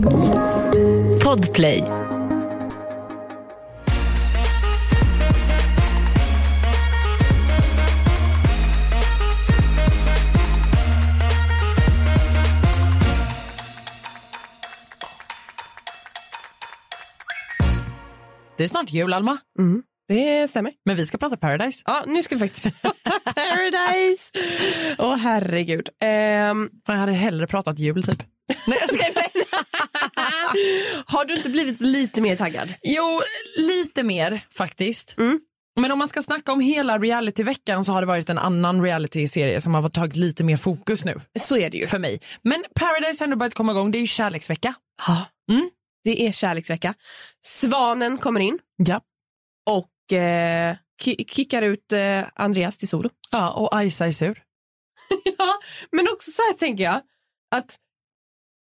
Podplay. Det är snart jul, Alma. Mm, det stämmer. Men vi ska prata Paradise. Ja, nu ska vi faktiskt prata Paradise. Åh herregud. Um, jag hade hellre pratat jul typ. Nej, jag ska Har du inte blivit lite mer taggad? Jo, lite mer faktiskt. Mm. Men om man ska snacka om hela realityveckan så har det varit en annan realityserie som har tagit lite mer fokus nu. Så är det ju. För mig. Men Paradise har ändå börjat komma igång. Det är ju kärleksvecka. Ja. Mm. Det är kärleksvecka. Svanen kommer in. Ja. Och eh, kickar ut eh, Andreas till solo. Ja, och Ajsa är sur. ja, men också så här tänker jag att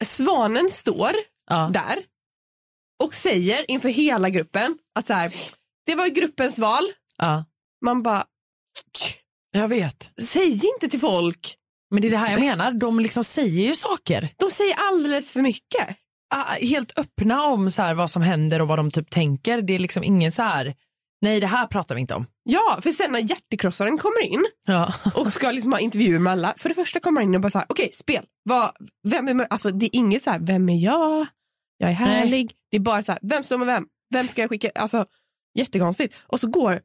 Svanen står ja. där och säger inför hela gruppen att så här, det var gruppens val. Ja. Man bara... Jag vet. Säg inte till folk. Men det är det här jag menar, de liksom säger ju saker. De säger alldeles för mycket. Helt öppna om så här vad som händer och vad de typ tänker. Det är liksom ingen så här, nej det här pratar vi inte om. Ja, för sen när hjärtekrossaren kommer in ja. och ska liksom ha intervjuer med alla. För det första kommer han in och bara så här, okej, okay, spel. Vad, vem är, alltså, det är inget så här, vem är jag? Jag är härlig. Nej. Det är bara så här, vem står med vem? Vem ska jag skicka? Alltså, jättekonstigt. Och så går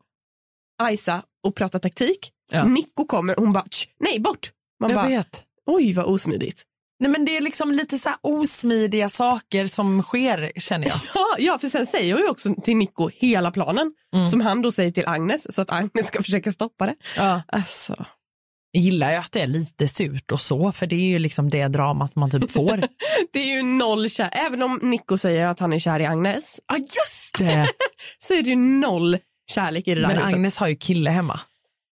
Aisa och pratar taktik. Ja. Nico kommer och hon bara, nej bort. Man jag bara, vet. oj vad osmidigt. Nej men det är liksom lite så osmidiga saker som sker känner jag. Ja, ja för sen säger hon ju också till Nico hela planen mm. som han då säger till Agnes så att Agnes ska försöka stoppa det. Ja. Alltså. Jag gillar ju att det är lite surt och så för det är ju liksom det dramat man typ får. det är ju noll kär, även om Nico säger att han är kär i Agnes. Ja ah, just det! så är det ju noll kärlek i det där Men huset. Agnes har ju kille hemma.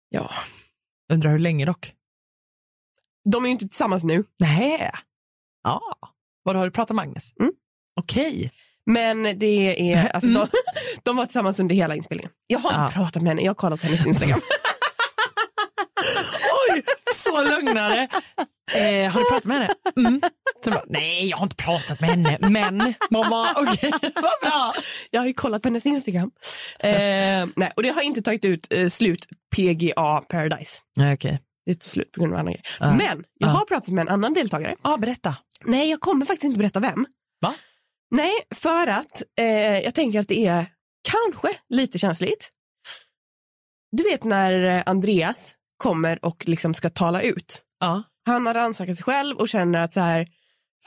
Ja. Undrar hur länge dock. De är ju inte tillsammans nu. Nej. Ja. Vad har du pratat med Agnes? Mm. Okej. Okay. Men det är, alltså, mm. de, de, var tillsammans under hela inspelningen. Jag har inte ja. pratat med henne, jag har kollat hennes Instagram. Oj, så lugnare. Eh, har du pratat med henne? Mm. Bara, nej, jag har inte pratat med henne, men mamma, okej, okay, vad bra. Jag har ju kollat på hennes Instagram. Eh, nej, och det har inte tagit ut eh, slut PGA Paradise. Nej, okay. Det tog slut på grund av andra grejer. Uh. Men jag har pratat med en annan deltagare. Ja, berätta. Nej, jag kommer faktiskt inte berätta vem. Va? Nej, för att eh, jag tänker att det är kanske lite känsligt. Du vet när Andreas kommer och liksom ska tala ut. Ja. Han har rannsakat sig själv och känner att så här,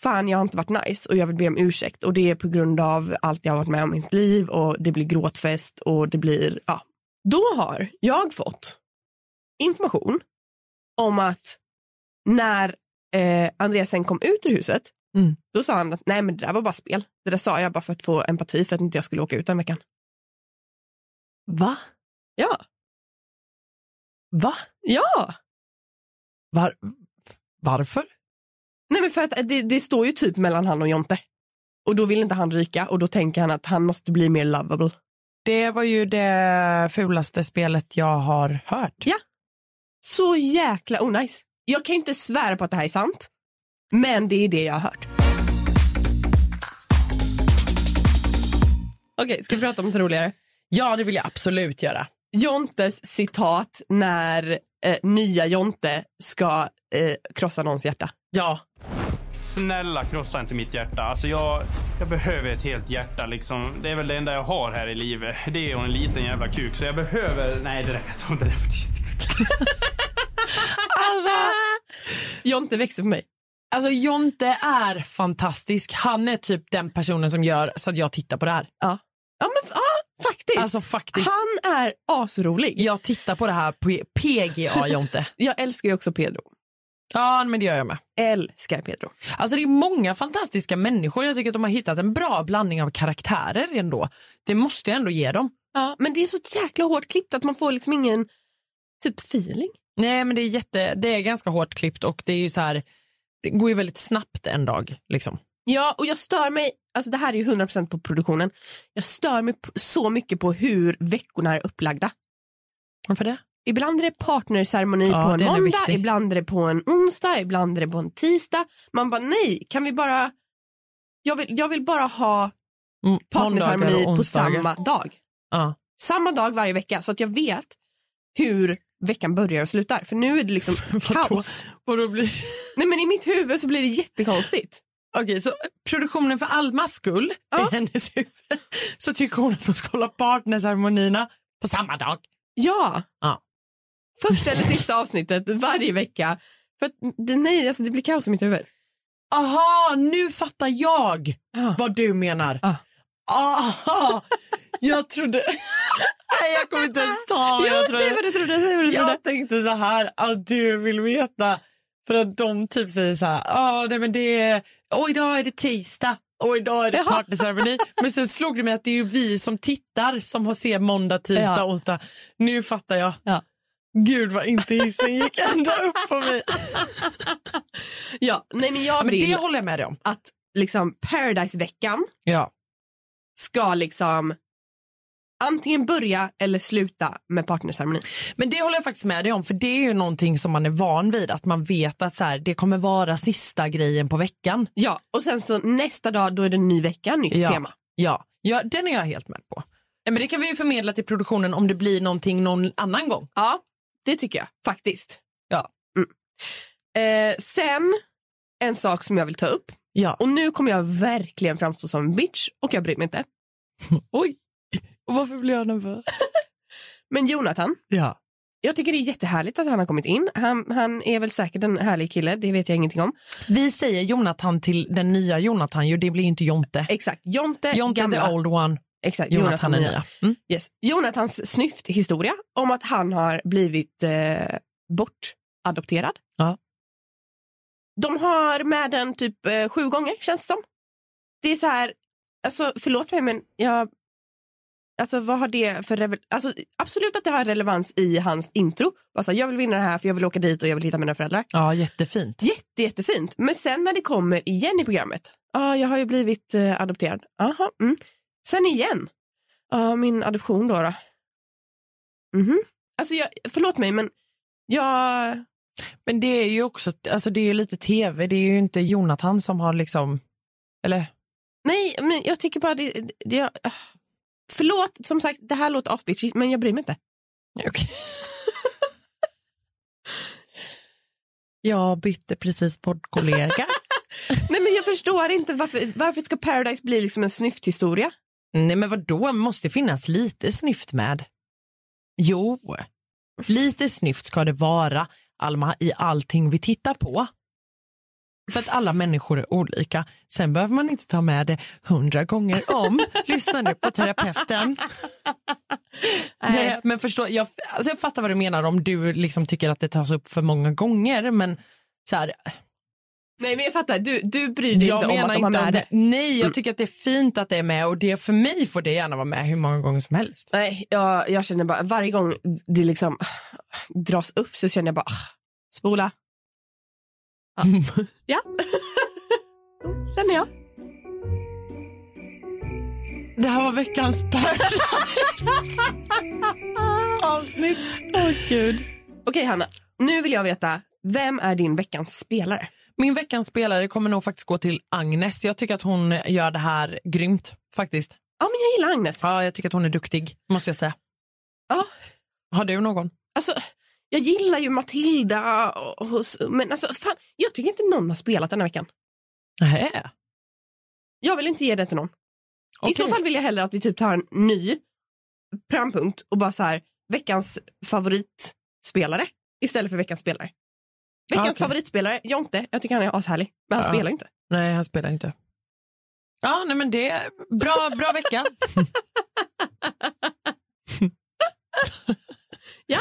fan jag har inte varit nice och jag vill be om ursäkt och det är på grund av allt jag har varit med om i mitt liv och det blir gråtfest och det blir, ja. Då har jag fått information om att när eh, Andreas sen kom ut ur huset, mm. då sa han att nej men det där var bara spel. Det där sa jag bara för att få empati för att inte jag skulle åka ut den veckan. Va? Ja. Va? Ja. Var, varför? Nej men för att det, det, står ju typ mellan han och Jonte. Och då vill inte han ryka och då tänker han att han måste bli mer lovable. Det var ju det fulaste spelet jag har hört. Ja. Så jäkla onajs. Jag kan ju inte svära på att det här är sant. Men det är det jag har hört. Okej, okay, ska vi prata om något roligare? Ja, det vill jag absolut göra. Jontes citat när eh, nya Jonte ska eh, krossa någons hjärta. Ja. Snälla krossa inte mitt hjärta. Alltså jag, jag behöver ett helt hjärta liksom. Det är väl det enda jag har här i livet. Det och en liten jävla kuk. Så jag behöver... Nej, det räcker inte. Alltså... Jonte växer för mig. Alltså Jonte är fantastisk. Han är typ den personen som gör så att jag tittar på det här. Ja. Ja, men, ja faktiskt. Alltså, faktiskt. Han är asrolig. Jag tittar på det här på PGA Jonte. jag älskar ju också Pedro. Ja, men det gör jag med. Älskar Pedro. Alltså det är många fantastiska människor. Jag tycker att de har hittat en bra blandning av karaktärer ändå. Det måste jag ändå ge dem. Ja, men det är så jäkla hårt klippt att man får liksom ingen typ feeling. Nej, men det är jätte, det är ganska hårt klippt och det är ju så här, det går ju väldigt snabbt en dag liksom. Ja, och jag stör mig, alltså det här är ju 100% på produktionen. Jag stör mig så mycket på hur veckorna är upplagda. Varför det? Ibland är det partnerceremoni ja, på en måndag, ibland är det på en onsdag, ibland är det på en tisdag. Man bara nej, kan vi bara Jag vill, jag vill bara ha partnerceremoni på samma dag. Ja. Samma dag varje vecka så att jag vet hur veckan börjar och slutar. För nu är det liksom kaos. Och då blir... Nej men i mitt huvud så blir det jättekonstigt. Okej, så produktionen för Almas skull, Ja. i hennes huvud, så tycker hon att hon ska hålla partnerceremonierna på samma dag. Ja. Ja. Första eller sista avsnittet varje vecka. För att, det, nej, alltså det blir kaos i mitt huvud. Aha, nu fattar jag Ja. vad du menar. Ja. Aha, jag trodde... Nej, jag kommer inte ens ta jag säg trodde. vad du trodde, säg vad du trodde. Jag tänkte så här att du vill veta för att de typ säger så här, ja nej men det är, och idag är det tisdag och idag är det partnerceremoni. Men sen slog det mig att det är ju vi som tittar som har ser måndag, tisdag, Ja. onsdag. Nu fattar jag. Ja. Gud vad inte hissen gick ända upp på mig. Ja, nej men jag men vill det håller jag med dig om. att liksom Paradise-veckan Ja. ska liksom antingen börja eller sluta med partnerceremoni. Men det håller jag faktiskt med dig om för det är ju någonting som man är van vid att man vet att så här, det kommer vara sista grejen på veckan. Ja, och sen så nästa dag då är det en ny vecka, nytt Ja. tema. Ja, ja, den är jag helt med på. Ja, men det kan vi ju förmedla till produktionen om det blir någonting någon annan gång. Ja, det tycker jag faktiskt. Ja. Mm. Eh, sen en sak som jag vill ta upp Ja. och nu kommer jag verkligen framstå som en bitch och jag bryr mig inte. Oj, och varför blir jag nervös? Men Jonathan, Ja. jag tycker det är jättehärligt att han har kommit in. Han, han är väl säkert en härlig kille, det vet jag ingenting om. Vi säger Jonathan till den nya Jonathan, ju det blir inte Jonte. Exakt, Jonte, Jonte gamla. the old one, Exakt, Jonathan är nya. nya. Mm. Yes. Jonathans snyfthistoria om att han har blivit eh, bortadopterad. Ja. De har med den typ eh, sju gånger känns det som. Det är så här, alltså förlåt mig men jag, alltså vad har det för, alltså absolut att det har relevans i hans intro. Alltså, jag vill vinna det här för jag vill åka dit och jag vill hitta mina föräldrar. Ja, jättefint. Jätte, jättefint. Men sen när det kommer igen i programmet. Ja, jag har ju blivit eh, adopterad. Aha, mm. Sen igen. Ja, min adoption då. då. Mhm. Alltså, jag, förlåt mig, men jag... Men det är ju också, alltså det är ju lite tv, det är ju inte Jonathan som har liksom, eller? Nej, men jag tycker bara det... det, det jag, förlåt, som sagt, det här låter asbitchigt, men jag bryr mig inte. Okej. jag bytte precis poddkollega. Nej, men jag förstår inte varför, varför ska Paradise bli liksom en snyfthistoria? Nej men vad då måste finnas lite snyft med. Jo, lite snyft ska det vara, Alma, i allting vi tittar på. För att alla människor är olika. Sen behöver man inte ta med det hundra gånger om. Lyssna nu på terapeuten. Nej, men förstå, jag, alltså jag fattar vad du menar om du liksom tycker att det tas upp för många gånger. Men så här, Nej, men jag fattar. Du, du bryr dig jag inte om att de har med det. det. Nej, jag tycker att det är fint att det är med och det för mig får det gärna vara med hur många gånger som helst. Nej, jag, jag känner bara, varje gång det liksom dras upp så känner jag bara, ah, spola. Ja. ja. så känner jag. Det här var veckans avsnitt. Åh gud. Okej Hanna, nu vill jag veta, vem är din veckans spelare? Min veckans spelare kommer nog faktiskt gå till Agnes. Jag tycker att hon gör det här grymt faktiskt. Ja, men jag gillar Agnes. Ja, jag tycker att hon är duktig, måste jag säga. Ja. Har du någon? Alltså, jag gillar ju Matilda, och, och, men alltså, fan, jag tycker inte någon har spelat den här veckan. Nej. Jag vill inte ge det till någon. I Okej. så fall vill jag hellre att vi typ tar en ny programpunkt och bara så här, veckans favoritspelare istället för veckans spelare. Veckans okej. favoritspelare, Jonte, jag tycker han är ashärlig, men han Ja. spelar inte. Nej, han spelar inte. Ja, nej men det är bra, bra vecka. Ja,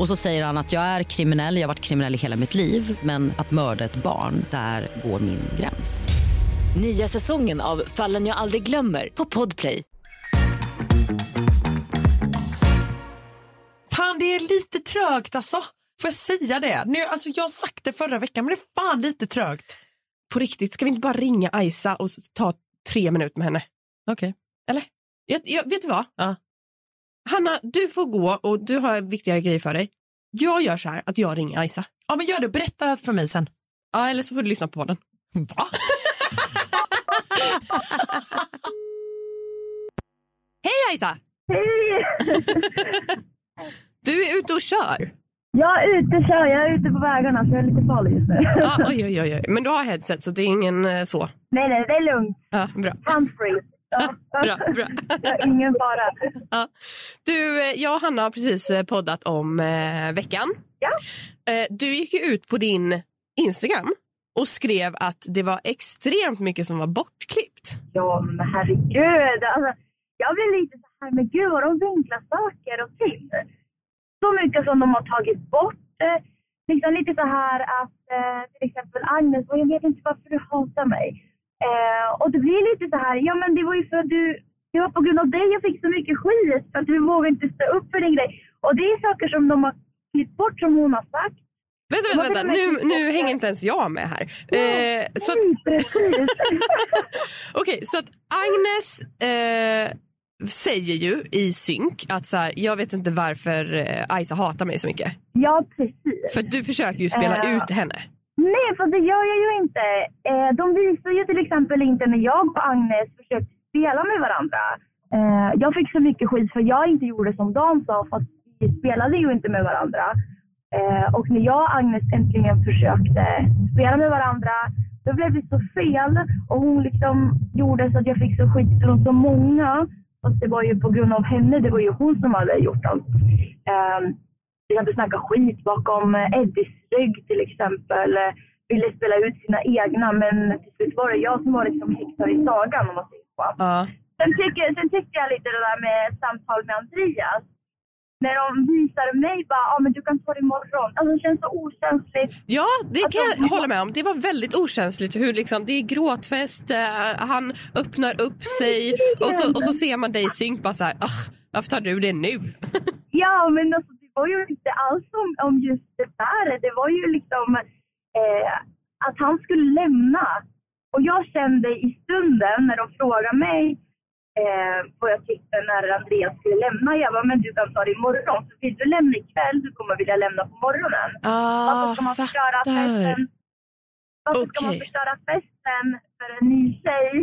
Och så säger han att jag är kriminell, jag har varit kriminell i hela mitt liv men att mörda ett barn, där går min gräns. Nya säsongen av Fallen jag aldrig glömmer på Podplay. fan det är lite trögt alltså. Får jag säga det? Nu, alltså, jag har sagt det förra veckan men det är fan lite trögt. På riktigt, ska vi inte bara ringa Aisa och ta tre minuter med henne? Okej. Eller? Jag, jag, vet du vad? Ja. Hanna, du får gå och du har viktigare grejer för dig. Jag gör så här att jag ringer Aisa. Ja men gör det, berätta för mig sen. Ja, eller så får du lyssna på den. Va? Hej Aisa! Hej! Du är ute och kör. Jag är ute kör, jag är ute på vägarna så jag är lite farlig just nu. Ja, oj, oj, oj. Men du har headset så det är ingen eh, så. nej, nej, det är lugnt. Ja, bra. Handsfree. Ja. Bra, bra. Ingen fara. Ja. Du, eh, jag och Hanna har precis eh, poddat om eh, veckan. Ja. Eh, du gick ju ut på din Instagram och skrev att det var extremt mycket som var bortklippt. Ja, men herregud. Alltså, jag blir lite så här, men gud vad de vinklar saker och ting. Så mycket som de har tagit bort. Eh, liksom lite så här att eh, till exempel Agnes, och jag vet inte varför du hatar mig. Eh, och det blir lite så här, ja men det var ju för att du, det var på grund av dig jag fick så mycket skit för att du vågar inte stå upp för din grej. Och det är saker som de har klippt bort som hon har sagt. Vänta, vänta, vänta. Nu, nu hänger inte ens jag med här. Eh, så att. Okej, så att Agnes eh, säger ju i synk att så här, jag vet inte varför eh, Aisa hatar mig så mycket. ja, precis. För du försöker ju spela Eh. ut henne. Nej, för det gör jag ju inte. Eh, de visar ju till exempel inte när jag och Agnes försökte spela med varandra. Eh, jag fick så mycket skit för jag inte gjorde som de sa, för att vi spelade ju inte med varandra. Eh, och när jag och Agnes äntligen försökte spela med varandra, då blev det så fel. Och hon liksom gjorde så att jag fick så skit från så många. Fast det var ju på grund av henne, det var ju hon som hade gjort allt. Eh, vi hade snackat skit bakom eh, Eddies rygg till exempel. Eh, Ville spela ut sina egna men till slut var det jag som var liksom häxan i sagan om man säger så. Ja. Sen tycker, sen tycker jag lite det där med samtal med Andreas. När de visar mig bara, ja ah, men du kan ta det imorgon. Alltså det känns så okänsligt. Ja, det kan Alltså, jag hålla med om. Det var väldigt okänsligt hur liksom, det är gråtfest, eh, han öppnar upp sig och så, och så ser man dig i synk bara så här, "Ah, varför tar du det nu? Ja men alltså var ju inte alls om, om just det där. Det var ju liksom eh, att han skulle lämna. Och jag kände i stunden när de frågade mig eh, vad jag tyckte när Andreas skulle lämna. Jag bara, men du kan ta det imorgon. Så vill du lämna ikväll så kommer vilja lämna på morgonen. Ah, Varför ska man förstöra festen? Varför ska man förstöra festen för en ny tjej?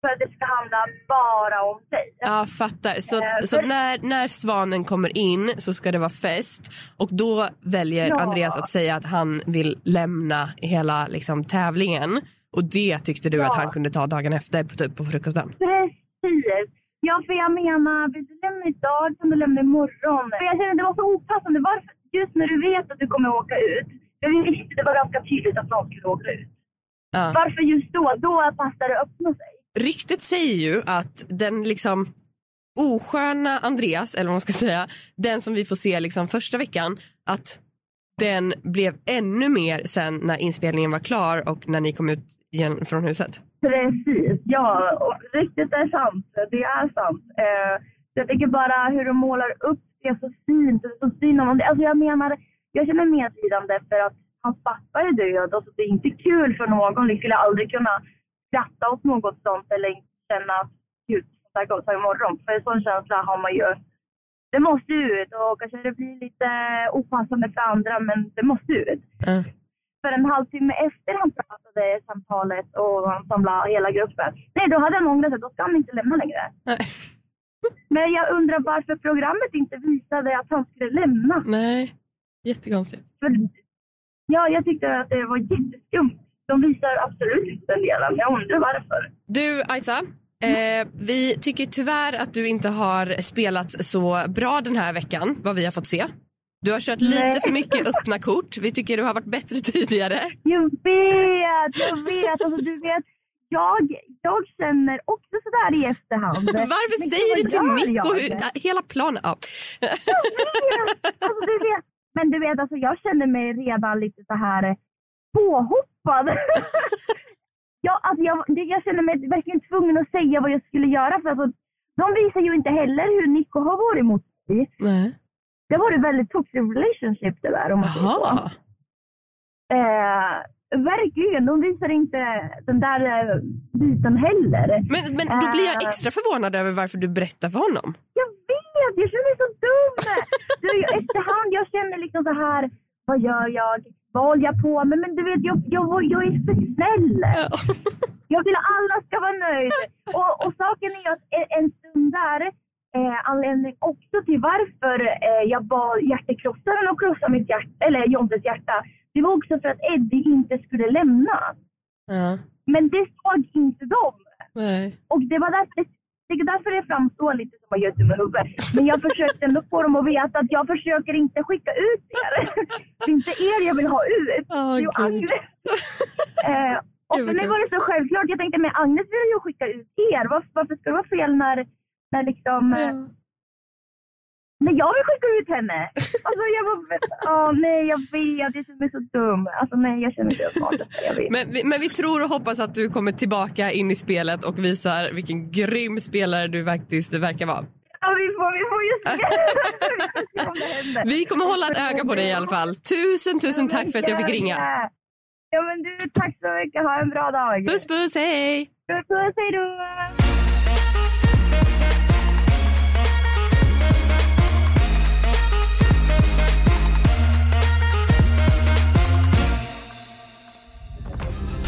För att det ska handla bara om dig. Ja, fattar. Så, Eh, så för- när, när svanen kommer in så ska det vara fest och då väljer Ja. Andreas att säga att han vill lämna hela liksom, tävlingen och det tyckte du Ja. att han kunde ta dagen efter på, typ på frukosten. Precis. Ja, för jag menar, vill du lämna idag kan du lämna imorgon. För jag känner det var så opassande. Varför, just när du vet att du kommer åka ut. För vi visste, det var ganska tydligt att någon skulle åka ut. Ja. Varför just då? Då passar det att öppna sig. Ryktet säger ju att den liksom osköna Andreas, eller vad man ska säga, den som vi får se liksom första veckan, att den blev ännu mer sen när inspelningen var klar och när ni kom ut igen från huset. Precis, ja. Och riktigt är sant. Det är sant. Eh, jag tycker bara hur de målar upp det så fint. Det är så synd om. Alltså jag menar, jag känner medlidande för att hans pappa är död. Alltså det är inte kul för någon. Vi skulle aldrig kunna skratta åt något sånt eller känna att gud, det här går ta imorgon. För en sån känsla har man ju. Det måste ut och kanske det blir lite opassande för andra men det måste ut Ja. för en halvtimme efter han pratade samtalet och han samlade hela gruppen. Nej, då hade han ångrat sig. Då ska han inte lämna längre. Nej. Men jag undrar varför programmet inte visade att han skulle lämna. Nej, jättekonstigt. För, ja, jag tyckte att det var jätteskumt. De visar absolut inte den delen. Jag undrar varför. Du Aisa, eh, vi tycker tyvärr att du inte har spelat så bra den här veckan, vad vi har fått se. Du har kört lite Nej. för mycket öppna kort. Vi tycker du har varit bättre tidigare. Jag vet, jag vet. Alltså, du vet jag, jag känner också sådär i efterhand. Varför Men säger du till äh, hela planen? Ja. alltså, du vet, men du vet, alltså, jag känner mig redan lite så här eh, påhoppad. jag, alltså, jag, det, jag känner mig verkligen tvungen att säga vad jag skulle göra. För alltså, de visar ju inte heller hur Nico har varit mot mig. Nej. det har varit väldigt toxic relationship det där om man säger så. Jaha. Eh, verkligen, de visar inte den där eh, biten heller. Men, men då blir jag Eh. extra förvånad över varför du berättar för honom. Jag vet, jag känner mig så dum. Du, efterhand, jag känner liksom så här, vad gör jag? Vad håller jag på med? Men du vet, jag, jag, jag är för snäll. Jag vill att alla ska vara nöjda. Och, och saken är att en- stund där, eh, anledning också till varför eh, jag bad hjärtekrossaren att krossa mitt hjärta, eller Jontes hjärta, det var också för att Eddie inte skulle lämna. Ja. Men det såg inte de. Nej. Och det var därför det, det är därför det framstår lite som att jag är dum i huvudet. Men jag försökte ändå få dem att veta att jag försöker inte skicka ut er. Det är inte er jag vill ha ut. Åh, det är. Agnes. eh, och för mig var det så självklart. Jag tänkte, men Agnes vill ju skicka ut er. Varför, varför ska det vara fel när, när liksom... Eh, när jag vill skicka ut henne. Alltså jag var... Åh nej, jag vet. Jag känner mig så dum. Alltså nej, jag känner mig så smart. Men, vi- men vi tror och hoppas att du kommer tillbaka in i spelet och visar vilken grym spelare du faktiskt verkar vara. Ja, vi får, vi får ju se. Vi får se om det. Vi kommer hålla ett öga på dig i alla fall. Tusen, tusen tack för att jag fick ringa. Ja men du, tack så mycket. Ha en bra dag. Puss puss, hej! Puss, puss, hej då.